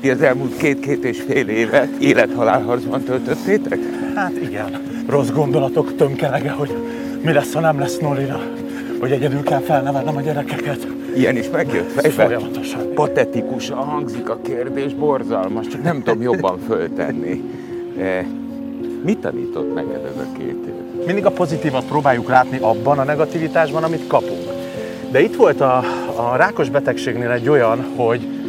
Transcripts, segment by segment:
Ti az elmúlt két-két és fél évet élethalálharcban töltöttétek? Hát igen, rossz gondolatok tömkelege, hogy mi lesz, ha nem lesz Nolira, hogy egyedül kell felnevelnem a gyerekeket. Ilyen is megjött fejbe? Folyamatosan. Patetikusan hangzik a kérdés, borzalmas, csak nem tudom jobban föltenni. E, mit tanított neked ez a két év? Mindig a pozitívat próbáljuk látni abban a negativitásban, amit kapunk. De itt volt a, a rákos betegségnél egy olyan, hogy,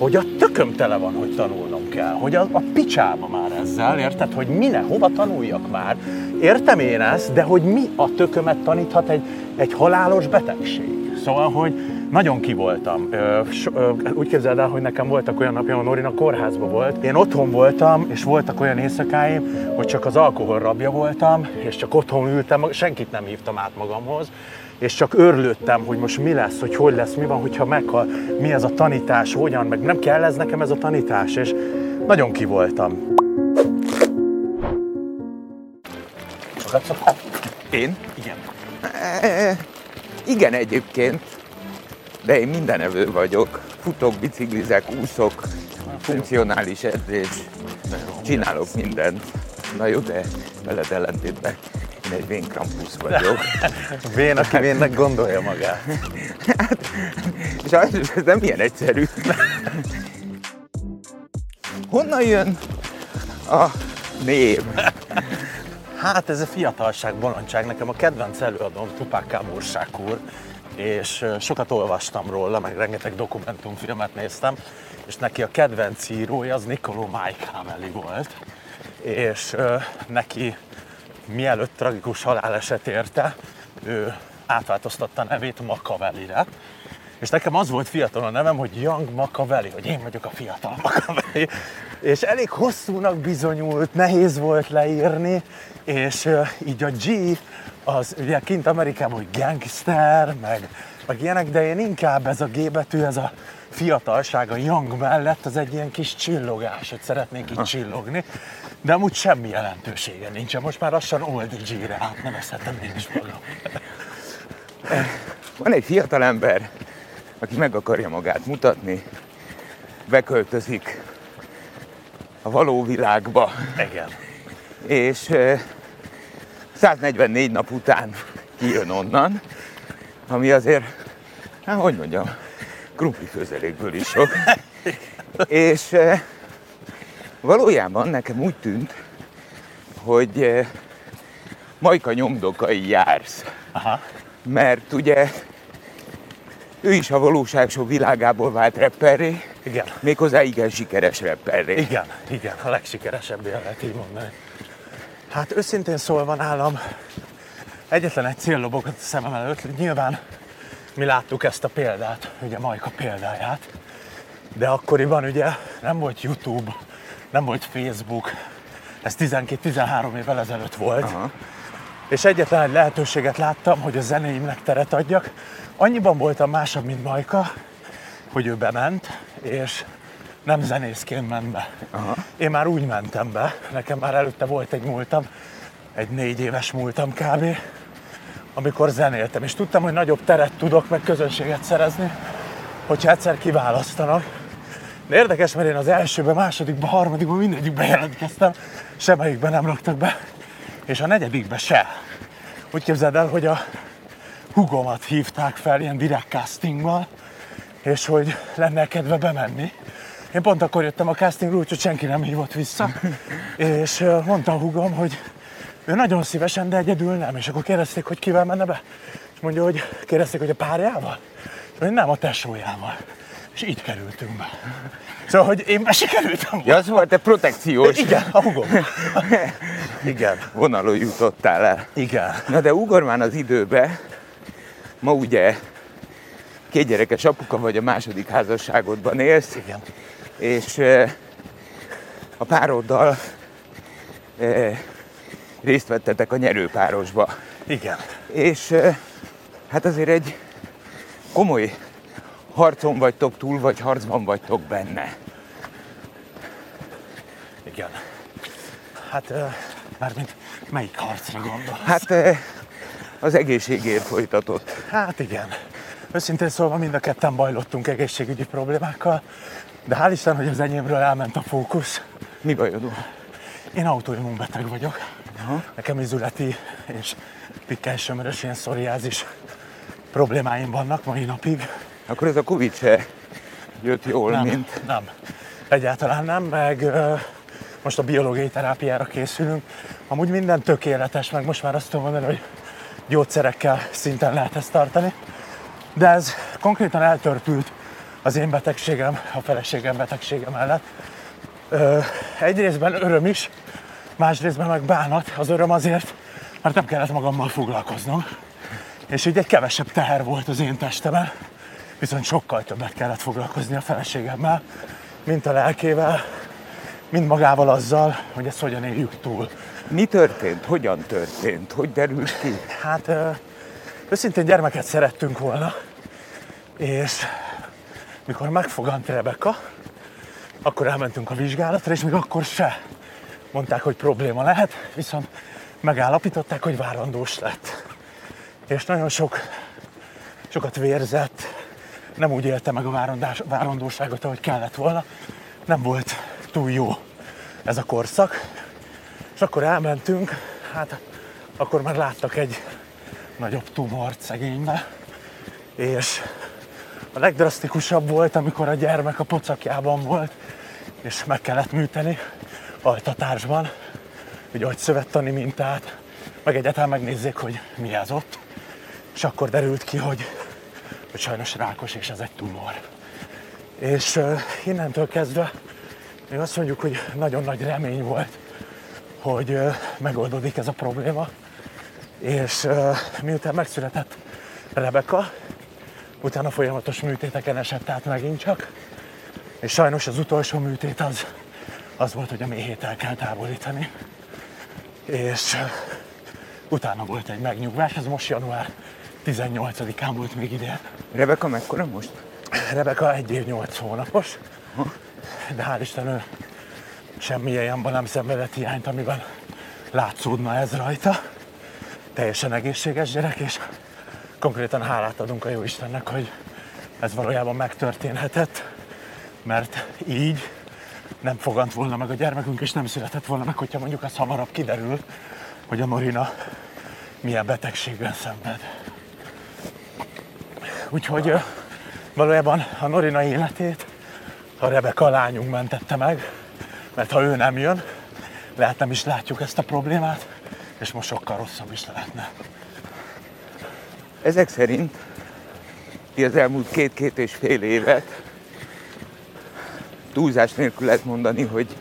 hogy a tököm tele van, hogy tanulnom kell. Hogy a, a picsába már ezzel, érted? Hogy mine, hova tanuljak már? Értem én ezt, de hogy mi a tökömet taníthat egy, egy halálos betegség? Szóval, hogy nagyon ki voltam. Ö, so, ö, úgy képzeld el, hogy nekem voltak olyan napjaim, a kórházban volt. Én otthon voltam, és voltak olyan éjszakáim, hogy csak az alkohol rabja voltam, és csak otthon ültem, senkit nem hívtam át magamhoz, és csak örlődtem, hogy most mi lesz, hogy hogy lesz, mi van, hogyha meghal, mi ez a tanítás, hogyan, meg nem kell ez nekem ez a tanítás, és nagyon ki voltam. Én? Igen. E, igen egyébként, de én mindenevő vagyok. Futok, biciklizek, úszok, funkcionális edzés, csinálok mindent. Na jó, de veled ellentétben én egy vén krampusz vagyok. Vén, aki vénnek gondolja magát. Sajnos ez nem ilyen egyszerű. Honnan jön a név? Hát ez a fiatalság, bolondság. Nekem a kedvenc előadóm Tupák Kábor úr, és sokat olvastam róla, meg rengeteg dokumentumfilmet néztem, és neki a kedvenc írója az Niccolò Machiavelli volt, és neki mielőtt tragikus haláleset érte, ő átváltoztatta nevét Machiavellire, és nekem az volt fiatal a nevem, hogy Young Machiavelli, hogy én vagyok a fiatal Machiavelli. És elég hosszúnak bizonyult, nehéz volt leírni, és így a G, az ugye kint Amerikában, hogy gangster, meg, meg ilyenek, de én inkább ez a G betű, ez a fiatalság, a young mellett, az egy ilyen kis csillogás, hogy szeretnék így csillogni, de amúgy semmi jelentősége nincsen. Most már lassan old G-re átnevezhetem én is magam. Van egy fiatal ember, aki meg akarja magát mutatni, beköltözik a való világba, Igen. És eh, 144 nap után kijön onnan, ami azért, hát hogy mondjam, krumpli főzelékből is sok. és valójában nekem úgy tűnt, hogy Majka nyomdokai jársz. Aha. Mert ugye ő is a valóságshow világából vált rapperré, Igen. méghozzá igen sikeres rapperré. Igen, igen, a legsikeresebb lehet így mondani. Hát őszintén szólva nálam egyetlen egy cél lobogott a szemem előtt, nyilván mi láttuk ezt a példát, ugye Majka példáját, de akkoriban ugye nem volt YouTube, nem volt Facebook, ez 12-13 évvel ezelőtt volt, Aha. és egyetlen egy lehetőséget láttam, hogy a zenéimnek teret adjak. Annyiban voltam másabb, mint Majka, hogy ő bement, és nem zenészként ment be. Aha. Én már úgy mentem be, nekem már előtte volt egy múltam, egy négy éves múltam kb., amikor zenéltem, és tudtam, hogy nagyobb teret tudok, meg közönséget szerezni, hogyha egyszer kiválasztanak. De érdekes, mert én az elsőben, másodikban, harmadikban mindegyikben jelentkeztem, semmelyikben nem raktak be, és a negyedikben se. Úgy képzeld el, hogy a hugomat hívták fel ilyen direkt castingban, és hogy lenne kedve bemenni. Én pont akkor jöttem a castingról, úgyhogy senki nem hívott vissza, és mondta a hugom, hogy ő nagyon szívesen, de egyedül nem. És akkor kérdezték, hogy kivel menne be. És mondja, hogy kérdezték, hogy a párjával. És mondja, nem a tesójával. És így kerültünk be. Szóval, hogy én be se kerültem Ja, az volt, te protekciós Igen, a hugom. Igen, vonalon jutottál el. igen. Na de ugor már az időbe, ma ugye két gyerekes apuka vagy a második házasságodban élsz, Igen. És a pároddal részt vettetek a nyerőpárosba. Igen. És hát azért egy komoly harcon vagytok túl, vagy harcban vagytok benne. Igen. Hát, mármint melyik harcra gondol? Hát az egészségért folytatott. Hát igen. Őszintén szólva mind a ketten bajlottunk egészségügyi problémákkal, De hál' Isten, hogy az enyémről elment a fókusz. Mi bajod van? Én autoimmunbeteg vagyok. Aha. Nekem izületi és pikkelsömörös ilyen szoriázis problémáim vannak mai napig. Akkor ez a Covid se jött jól, Nem, mint... nem. Egyáltalán nem, meg ö, most a biológiai terápiára készülünk. Amúgy minden tökéletes, meg most már azt tudom mondani, hogy gyógyszerekkel szinten lehet ezt tartani. De ez konkrétan eltörpült az én betegségem, a feleségem betegsége mellett. Ö, egy részben öröm is, más részben meg bánat. Az öröm azért, mert nem kellett magammal foglalkoznom. És így egy kevesebb teher volt az én testemen, viszont sokkal többet kellett foglalkozni a feleségemmel, mint a lelkével, mint magával azzal, hogy ezt hogyan éljük túl. Mi történt? Hogyan történt? Hogy derült ki? Hát ö, őszintén gyermeket szerettünk volna, és mikor megfogant Rebecca, akkor elmentünk a vizsgálatra, és még akkor se mondták, hogy probléma lehet, viszont megállapították, hogy várandós lett. És nagyon sok, sokat vérzett, nem úgy élte meg a várandás, várandóságot, ahogy kellett volna. Nem volt túl jó ez a korszak. És akkor elmentünk, hát akkor már láttak egy nagyobb tumort szegénybe, és a legdrasztikusabb volt, amikor a gyermek a pocakjában volt, és meg kellett műteni altatásban, egy agyszövettani mintát, meg egyáltalán megnézzék, hogy mi ez ott. És akkor derült ki, hogy, hogy sajnos rákos, és ez egy tumor. És uh, innentől kezdve még azt mondjuk, hogy nagyon nagy remény volt, hogy uh, megoldódik ez a probléma. És uh, miután megszületett Rebeka, utána folyamatos műtéteken esett át megint csak, és sajnos az utolsó műtét az, az volt, hogy a méhét el kell távolítani. És utána volt egy megnyugvás, ez most január 18-án volt még idén. Rebeka mekkora most? Rebeka egy év 8 hónapos, de hál' Isten ő semmi ilyenben nem szenvedett hiányt, amiben látszódna ez rajta. Teljesen egészséges gyerek, és konkrétan hálát adunk a jó Istennek, hogy ez valójában megtörténhetett, mert így nem fogant volna meg a gyermekünk, és nem született volna meg, hogyha mondjuk az hamarabb kiderül, hogy a Norina milyen betegségben szenved. Úgyhogy valójában a Norina életét a Rebeka lányunk mentette meg, mert ha ő nem jön, lehet nem is látjuk ezt a problémát, és most sokkal rosszabb is lehetne. Ezek szerint ti az elmúlt két-két és fél évet túlzás nélkül lehet mondani, hogy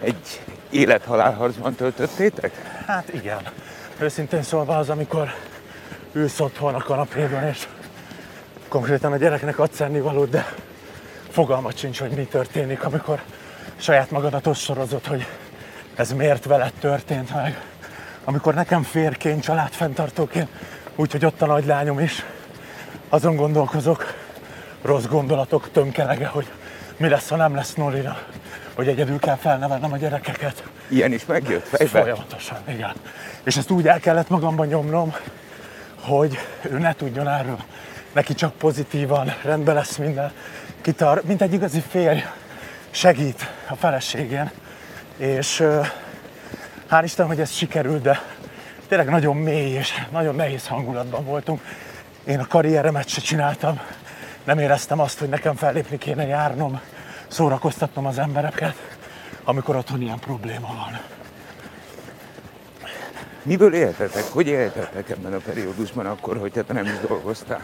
egy élethalálharcban töltöttétek? Hát igen. Őszintén szólva az, amikor ülsz otthon a kanapéban, és konkrétan a gyereknek adsz ennivalót, de fogalmat sincs, hogy mi történik, amikor saját magadat ossorozod, hogy ez miért veled történt meg. Amikor nekem férként, családfenntartóként, úgyhogy ott a nagylányom is, azon gondolkozok, rossz gondolatok tömkelege, hogy mi lesz, ha nem lesz Nolina, hogy egyedül kell felnevelnem a gyerekeket. Ilyen is megjött fejbe? Folyamatosan, igen. És ezt úgy el kellett magamban nyomnom, hogy ő ne tudjon erről. Neki csak pozitívan, rendben lesz minden. Kitar, mint egy igazi férj, segít a feleségén. És hál' Isten, hogy ez sikerült, de tényleg nagyon mély és nagyon nehéz hangulatban voltunk. Én a karrieremet se csináltam, nem éreztem azt, hogy nekem fellépni kéne járnom, szórakoztatnom az embereket, amikor otthon ilyen probléma van. Miből éltetek? Hogy éltetek ebben a periódusban akkor, hogy te nem is dolgoztál?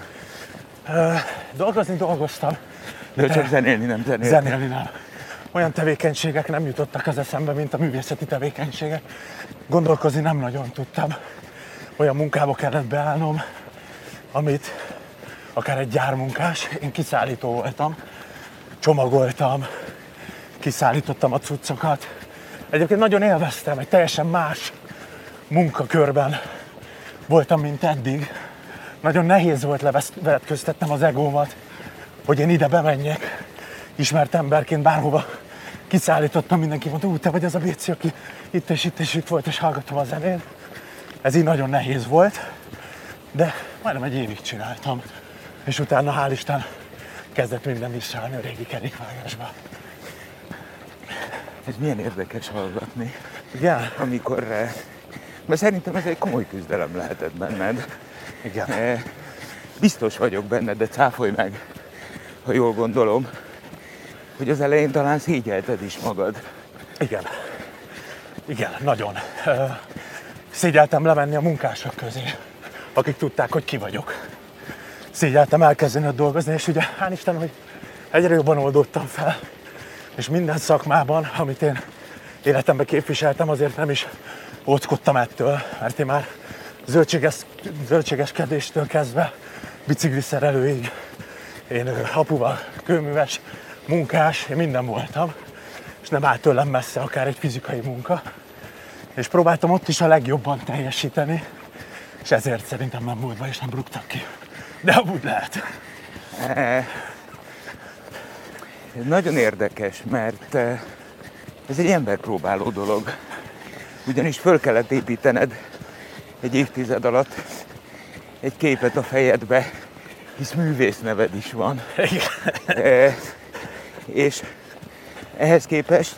Ö, dolgozni dolgoztam, De csak zenélni nem zenéltél. zenélni nem. Olyan tevékenységek nem jutottak az eszembe, mint a művészeti tevékenységek. Gondolkozni nem nagyon tudtam. Olyan munkába kellett beállnom, amit akár egy gyármunkás, én kiszállító voltam, csomagoltam, kiszállítottam a cuccokat. Egyébként nagyon élveztem, egy teljesen más munkakörben voltam, mint eddig. Nagyon nehéz volt levetköztetnem az egómat, hogy én ide bemenjek, ismert emberként bárhova kiszállítottam, mindenki mondta, úgy te vagy az a Béci, aki itt és itt és itt volt, és hallgatom a zenét. Ez így nagyon nehéz volt, de majdnem egy évig csináltam. És utána hál' Isten elkezdett minden visszaállni a régi kerékvágásba. Ez milyen érdekes hallgatni, Igen? amikor... eh, Mert szerintem ez egy komoly küzdelem lehetett benned. Igen. Eh, Biztos vagyok benne, de cáfolj meg, ha jól gondolom, hogy az elején talán szégyelted is magad. Igen. Igen, nagyon. Szégyeltem lemenni a munkások közé, akik tudták, hogy ki vagyok. Szégyeltem elkezdeni ott dolgozni, és ugye hál' Isten, hogy egyre jobban oldottam fel. És minden szakmában, amit én életemben képviseltem, azért nem is óckodtam ettől, mert én már zöldséges, zöldségeskedéstől kezdve bicikliszerelőig, én apuval kőműves, munkás, én minden voltam, és nem állt tőlem messze akár egy fizikai munka. És próbáltam ott is a legjobban teljesíteni, és ezért szerintem nem volt be, és nem rúgtak ki. De amúgy lehet. Eh, Ez nagyon érdekes, mert eh, ez egy emberpróbáló dolog. Ugyanis föl kellett építened egy évtized alatt egy képet a fejedbe, hisz művész neved is van. Igen. És ehhez képest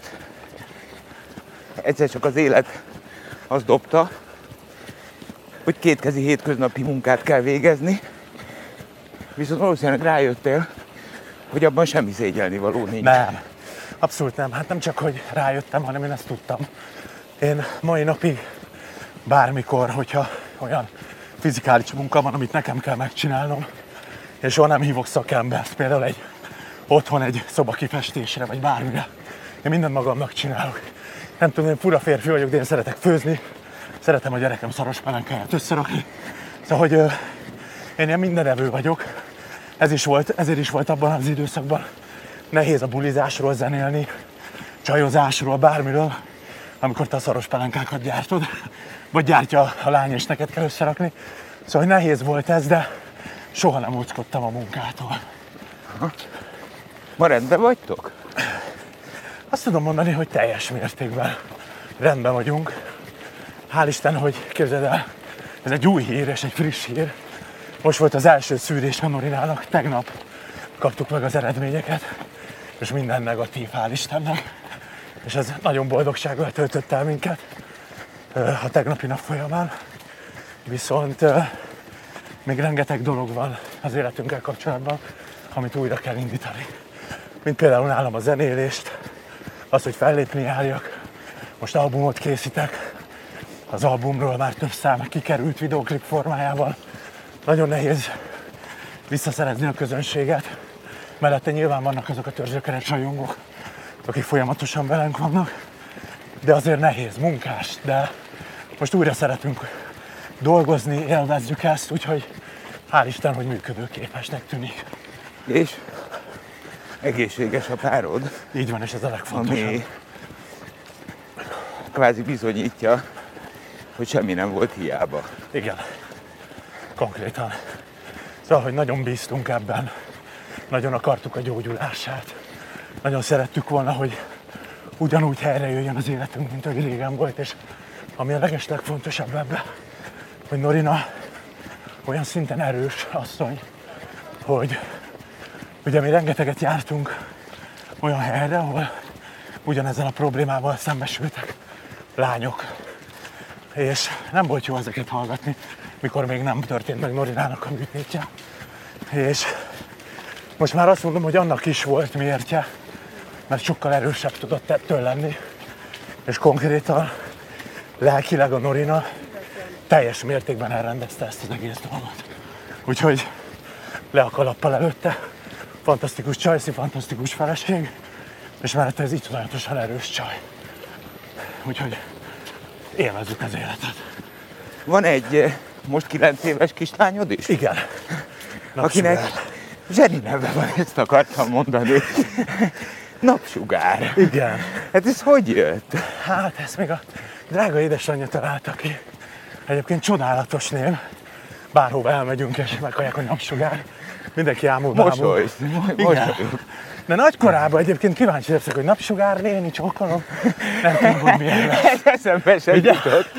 egyszer csak az élet azt dobta, hogy kétkezi hétköznapi munkát kell végezni, viszont valószínűleg rájöttél, hogy abban semmi szégyelni való nincs. Nem. Abszolút nem. Hát nem csak, hogy rájöttem, hanem én ezt tudtam. Én mai napig bármikor, hogyha olyan fizikális munka van, amit nekem kell megcsinálnom, és soha nem hívok szakembert, például egy otthon egy szoba kifestésre, vagy bármire. Én mindent magamnak csinálok. Nem tudom, én fura férfi vagyok, de én szeretek főzni, szeretem a gyerekem szaros pelenkáját összerakni. Szóval, hogy én ilyen mindenevő vagyok. Ez is volt, ezért is volt abban az időszakban nehéz a bulizásról zenélni, csajozásról, bármiről, amikor te a szaros pelenkákat gyártod, vagy gyártja a lány, és neked kell összerakni. Szóval nehéz volt ez, de soha nem óckodtam a munkától. Ma rendben vagytok? Azt tudom mondani, hogy teljes mértékben rendben vagyunk. Hál' Isten, hogy képzeld el, ez egy új hír és egy friss hír. Most volt az első szűrés a Norinának, tegnap kaptuk meg az eredményeket, és minden negatív, hál' Istennek. És ez nagyon boldogsággal töltött el minket ö, a tegnapi nap folyamán. Viszont ö, még rengeteg dolog van az életünkkel kapcsolatban, amit újra kell indítani. Mint például nálam a zenélést, az, hogy fellépni járjak. Most albumot készítek, az albumról már több szám kikerült videoklip formájában. Nagyon nehéz visszaszerezni a közönséget. Mellette nyilván vannak azok a törzsökeres rajongók, akik folyamatosan velünk vannak, de azért nehéz, munkás, de most újra szeretünk dolgozni, élvezzük ezt, úgyhogy hál' Isten, hogy működőképesnek tűnik. És egészséges a párod, Így van, és ez a legfontosabb. ami kvázi bizonyítja, hogy semmi nem volt hiába. Igen, konkrétan. Szóval, hogy nagyon bíztunk ebben, nagyon akartuk a gyógyulását. Nagyon szerettük volna, hogy ugyanúgy helyre jöjjön az életünk, mint ahogy régen volt, és ami a leges legfontosabb ebben, hogy Norina olyan szinten erős asszony, hogy ugye mi rengeteget jártunk olyan helyre, ahol ugyanezzel a problémával szembesültek lányok. És nem volt jó ezeket hallgatni, mikor még nem történt meg Norinának a műtétje. És most már azt mondom, hogy annak is volt miértje, mert sokkal erősebb tudott ettől lenni, és konkrétan lelkileg a Norina teljes mértékben elrendezte ezt az egész dolgot. Úgyhogy le a kalappal előtte, fantasztikus csajszi, fantasztikus feleség, és mellette ez iszonyatosan erős csaj. Úgyhogy élvezzük az életet. Van egy eh, most 9 éves kislányod is, Igen. akinek Napsugár. zseni neve van, ezt akartam mondani. Napsugár. Igen. Hát ez hogy jött? Hát ezt még a drága édesanyja találta ki. Egyébként csodálatos név. Bárhova elmegyünk és meghallják, hogy napsugár. Mindenki ámul bámul. Mosolysz. mo- Igen. Mosolyog. De nagykorában egyébként kíváncsi leszek, hogy napsugár néni csókolom. Nem tudom, hogy milyen lesz. Eszembe sem Ugye? jutott.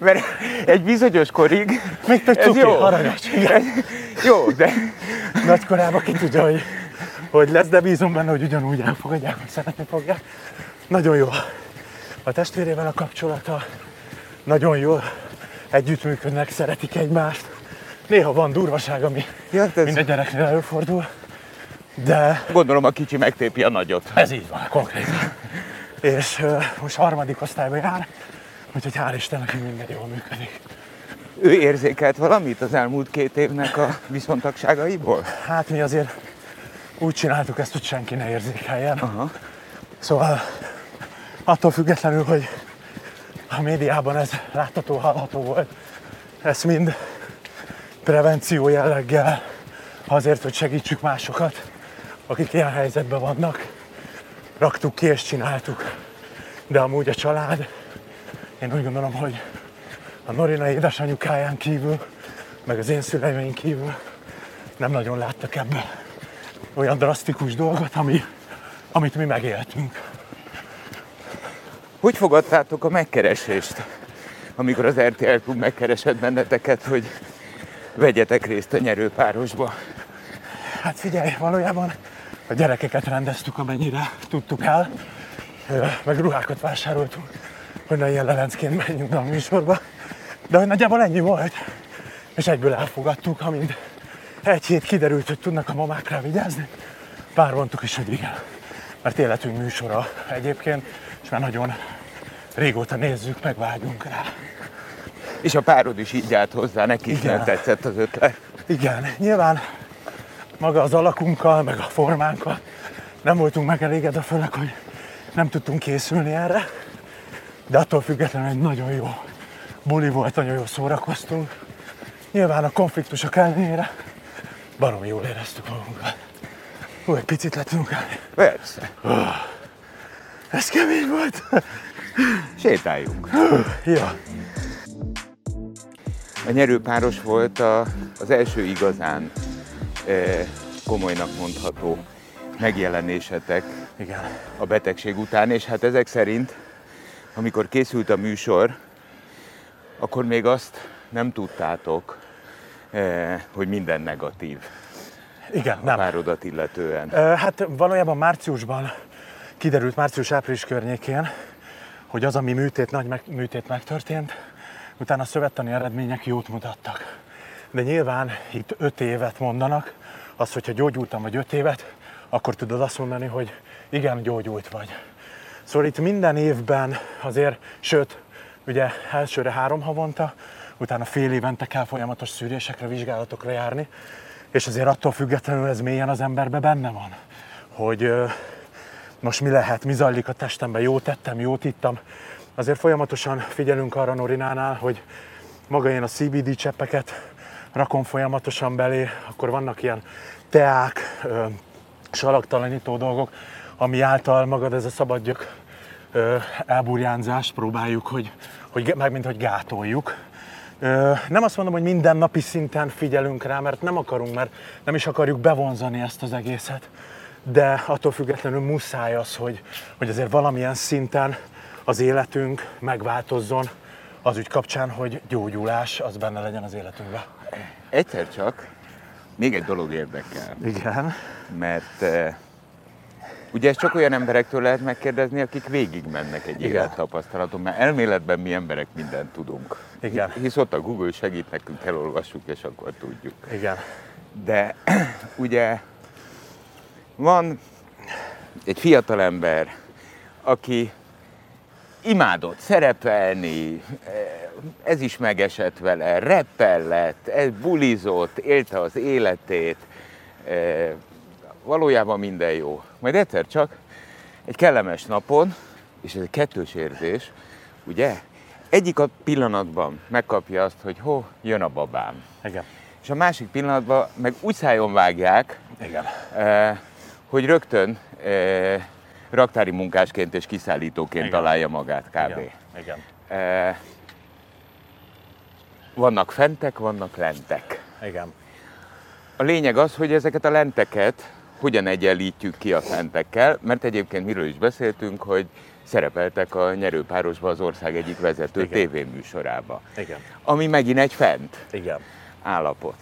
Mert egy bizonyos korig Még ez cuki, jó. aranyos. Ez, jó, de Nagykorában ki tudja, hogy hogy lesz, de bízom benne, hogy ugyanúgy elfogadják, hogy szeretni fogják. Nagyon jó a testvérével a kapcsolata, nagyon jó együttműködnek, szeretik egymást. Néha van durvaság, ami Ja, ez- minden gyereknél előfordul, de Gondolom a kicsi megtépi a nagyot. ez így van, konkrétan. És uh, most harmadik osztályba jár, úgyhogy hál' Istennek, minden jól működik. Ő érzékelt valamit az elmúlt két évnek a viszontagságaiból? Hát mi azért úgy csináltuk ezt, hogy senki ne érzékeljen. Aha. Szóval attól függetlenül, hogy a médiában ez látható, hallható volt, ezt mind prevenció jelleggel, azért, hogy segítsük másokat, akik ilyen helyzetben vannak, raktuk ki és csináltuk. De amúgy a család, én úgy gondolom, hogy a Norina édesanyukáján kívül, meg az én szüleimeink kívül nem nagyon láttak ebbe olyan drasztikus dolgot, ami, amit mi megéltünk. Hogy fogadtátok a megkeresést, amikor az RTL Klub megkeresett benneteket, hogy vegyetek részt a nyerőpárosba? Hát figyelj, valójában a gyerekeket rendeztük, amennyire tudtuk el, meg ruhákat vásároltunk, hogy ne ilyen lelencként menjünk a műsorba. De hogy nagyjából ennyi volt, és egyből elfogadtuk, amint egy hét kiderült, hogy tudnak a mamák vigyázni, pár mondtuk is, hogy igen. Mert életünk műsora egyébként, és már nagyon régóta nézzük, meg vágyunk rá. És a párod is így állt hozzá, neki is nem tetszett az ötlet. Igen, nyilván maga az alakunkkal, meg a formánkkal nem voltunk megelégedve, főleg, hogy nem tudtunk készülni erre, de attól függetlenül egy nagyon jó buli volt, nagyon jól szórakoztunk. Nyilván a konfliktusok ellenére baromi jól éreztük magunkat. Hú, egy picit le tudunk állni. Persze. Ez kemény volt. Sétáljunk. ja, A nyerőpáros volt a, az első igazán e, komolynak mondható megjelenésetek igen. a betegség után, és hát ezek szerint, amikor készült a műsor, akkor még azt nem tudtátok, eh, hogy minden negatív Igen, a nem. párodat illetően. Ö, Hát valójában márciusban kiderült, március-április környékén, hogy az, ami műtét, nagy meg, műtét megtörtént, utána a szövettani eredmények jót mutattak. De nyilván itt öt évet mondanak, az, hogyha gyógyultam vagy öt évet, akkor tudod azt mondani, hogy igen, gyógyult vagy. Szóval itt minden évben azért, sőt, ugye elsőre három havonta, utána fél évente kell folyamatos szűrésekre, vizsgálatokra járni, és azért attól függetlenül ez mélyen az emberbe benne van, hogy ö, most mi lehet, mi zajlik a testemben, jót tettem, jót ittam. Azért folyamatosan figyelünk arra Norinánál, hogy maga én a CBD cseppeket rakom folyamatosan belé, akkor vannak ilyen teák, ö, salaktalanító dolgok, ami által magad ez a szabadgyök ö, elburjánzást próbáljuk, hogy, hogy meg mint hogy gátoljuk. Ö, nem azt mondom, hogy minden napi szinten figyelünk rá, mert nem akarunk, mert nem is akarjuk bevonzani ezt az egészet, de attól függetlenül muszáj az, hogy, hogy azért valamilyen szinten az életünk megváltozzon az ügy kapcsán, hogy gyógyulás az benne legyen az életünkben. Egyszer csak még egy dolog érdekel, Igen. mert eh, ugye ezt csak olyan emberektől lehet megkérdezni, akik végigmennek egy Igen. élettapasztalaton, mert elméletben mi emberek mindent tudunk. Igen. Hisz ott a Google segít nekünk, elolvassuk, és akkor tudjuk. Igen. De ugye van egy fiatalember, aki imádott szerepelni, ez is megesett vele, reppellett, ez bulizott, élte az életét, eh, valójában minden jó. Majd egyszer csak egy kellemes napon, és ez egy kettős érzés, ugye? Egyik a pillanatban megkapja azt, hogy ho, jön a babám. Igen. És a másik pillanatban meg úgy szájon vágják, Igen. eh, hogy rögtön eh, raktári munkásként és kiszállítóként Igen. találja magát kb. Igen. Igen. Eh, vannak fentek, vannak lentek. Igen. A lényeg az, hogy ezeket a lenteket hogyan egyenlítjük ki a fentekkel, mert egyébként miről is beszéltünk, hogy szerepeltek a nyerőpárosba az ország egyik vezető Igen. tévéműsorába, Igen. ami megint egy fent Igen. állapot.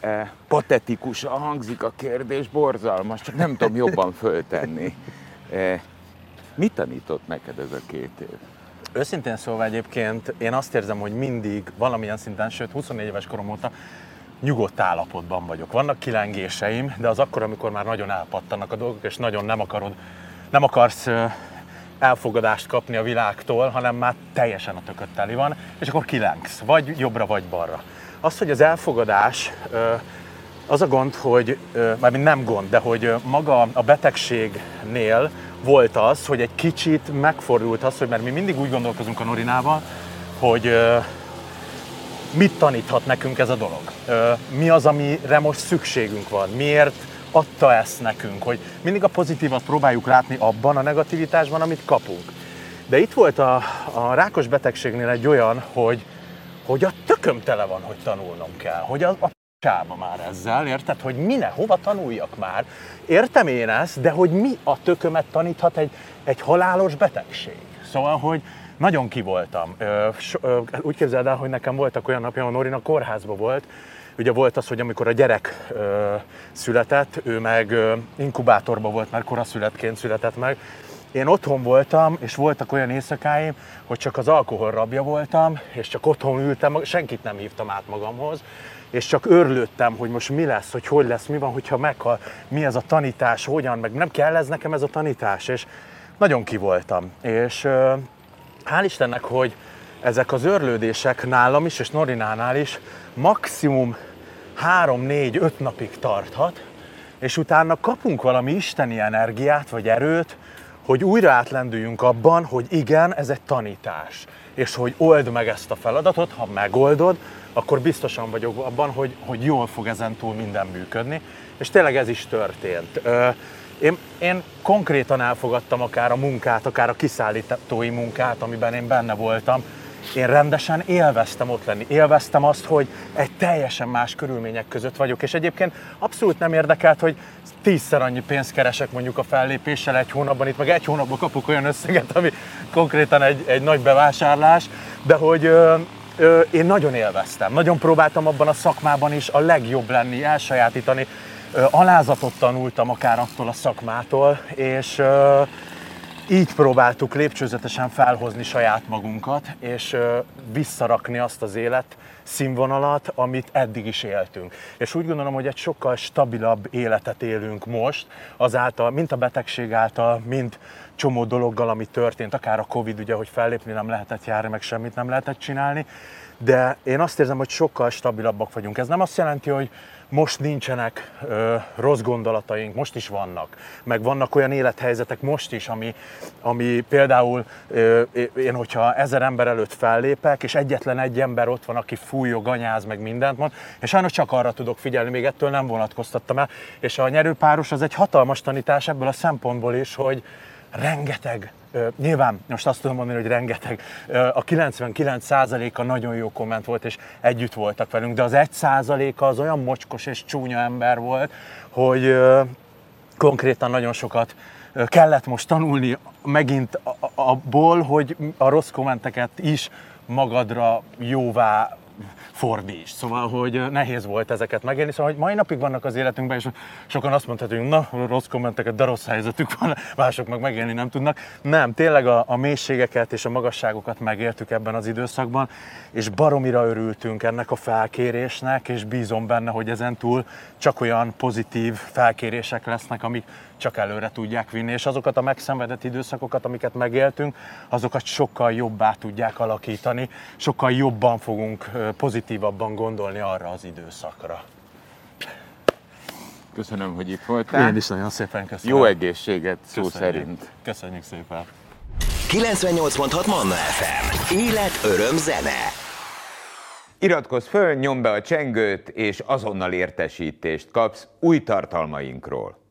E, patetikusan hangzik a kérdés, borzalmas, csak nem tudom jobban föltenni. E, mit tanított neked ez a két év? Őszintén szólva egyébként én azt érzem, hogy mindig valamilyen szinten, sőt 24 éves korom óta nyugodt állapotban vagyok. Vannak kilengéseim, de az akkor, amikor már nagyon elpattanak a dolgok, és nagyon nem akarod, nem akarsz elfogadást kapni a világtól, hanem már teljesen a tököt teli van, és akkor kilengsz, vagy jobbra, vagy balra. Az, hogy az elfogadás, az a gond, hogy, mármint nem gond, de hogy maga a betegségnél volt az, hogy egy kicsit megfordult az, hogy mert mi mindig úgy gondolkozunk a Norinával, hogy mit taníthat nekünk ez a dolog? Mi az, amire most szükségünk van? Miért adta ezt nekünk? Hogy mindig a pozitívat próbáljuk látni abban a negativitásban, amit kapunk. De itt volt a, a rákos betegségnél egy olyan, hogy, hogy a tököm tele van, hogy tanulnom kell. Hogy a, a csába már ezzel, érted? Hogy mine, hova tanuljak már? Értem én ezt, de hogy mi a tökömet taníthat egy, egy halálos betegség? Szóval, hogy nagyon kivoltam. Úgy képzeld el, hogy nekem voltak olyan napja, a kórházba volt, ugye volt az, hogy amikor a gyerek ö, született, ő meg ö, inkubátorban volt, mert koraszületként született meg, én otthon voltam, és voltak olyan éjszakáim, hogy csak az alkohol rabja voltam, és csak otthon ültem, senkit nem hívtam át magamhoz, és csak örlődtem, hogy most mi lesz, hogy hogy lesz, mi van, hogyha meghal, mi ez a tanítás, hogyan, meg nem kell ez nekem ez a tanítás, és nagyon kivoltam. És hál' Istennek, hogy ezek az örlődések nálam is, és Norinánál is maximum 3-4-5 napig tarthat, és utána kapunk valami isteni energiát vagy erőt, hogy újra átlendüljünk abban, hogy igen, ez egy tanítás, és hogy old meg ezt a feladatot, ha megoldod, akkor biztosan vagyok abban, hogy, hogy jól fog ezen túl minden működni, és tényleg ez is történt. Én, én konkrétan elfogadtam akár a munkát, akár a kiszállítói munkát, amiben én benne voltam. Én rendesen élveztem ott lenni. Élveztem azt, hogy egy teljesen más körülmények között vagyok. És egyébként abszolút nem érdekelt, hogy tízszer annyi pénzt keresek mondjuk a fellépéssel egy hónapban, itt meg egy hónapban kapok olyan összeget, ami konkrétan egy, egy nagy bevásárlás, de hogy ö, ö, én nagyon élveztem. Nagyon próbáltam abban a szakmában is a legjobb lenni, elsajátítani alázatot tanultam akár attól a szakmától, és így próbáltuk lépcsőzetesen felhozni saját magunkat, és visszarakni azt az élet színvonalat, amit eddig is éltünk. És úgy gondolom, hogy egy sokkal stabilabb életet élünk most, azáltal, mint a betegség által, mint csomó dologgal, ami történt, akár a Covid, ugye, hogy fellépni nem lehetett járni, meg semmit nem lehetett csinálni, de én azt érzem, hogy sokkal stabilabbak vagyunk. Ez nem azt jelenti, hogy most nincsenek ö, rossz gondolataink, most is vannak. Meg vannak olyan élethelyzetek most is, ami, ami például ö, én, hogyha ezer ember előtt fellépek, és egyetlen egy ember ott van, aki fújog, anyáz, meg mindent mond, és sajnos csak arra tudok figyelni, még ettől nem vonatkoztattam el. És a nyerőpáros az egy hatalmas tanítás ebből a szempontból is, hogy rengeteg Nyilván most azt tudom mondani, hogy rengeteg. A 99%-a nagyon jó komment volt, és együtt voltak velünk, de az 1%-a az olyan mocskos és csúnya ember volt, hogy konkrétan nagyon sokat kellett most tanulni megint abból, hogy a rossz kommenteket is magadra jóvá fordíts. Szóval, hogy nehéz volt ezeket megélni. Szóval, hogy mai napig vannak az életünkben, és sokan azt mondhatjuk, na, rossz kommenteket, de rossz helyzetük van, mások meg megélni nem tudnak. Nem, tényleg a, a mélységeket és a magasságokat megéltük ebben az időszakban, és baromira örültünk ennek a felkérésnek, és bízom benne, hogy ezen túl csak olyan pozitív felkérések lesznek, amik csak előre tudják vinni, és azokat a megszenvedett időszakokat, amiket megéltünk, azokat sokkal jobbá tudják alakítani, sokkal jobban fogunk pozitívabban gondolni arra az időszakra. Köszönöm, hogy itt voltál. Én is nagyon szépen köszönöm. Jó egészséget, szó Köszönjük. szerint. Köszönjük szépen. 98.6 Manna FM. Élet, öröm, zene. Iratkozz föl, nyomd be a csengőt, és azonnal értesítést kapsz új tartalmainkról.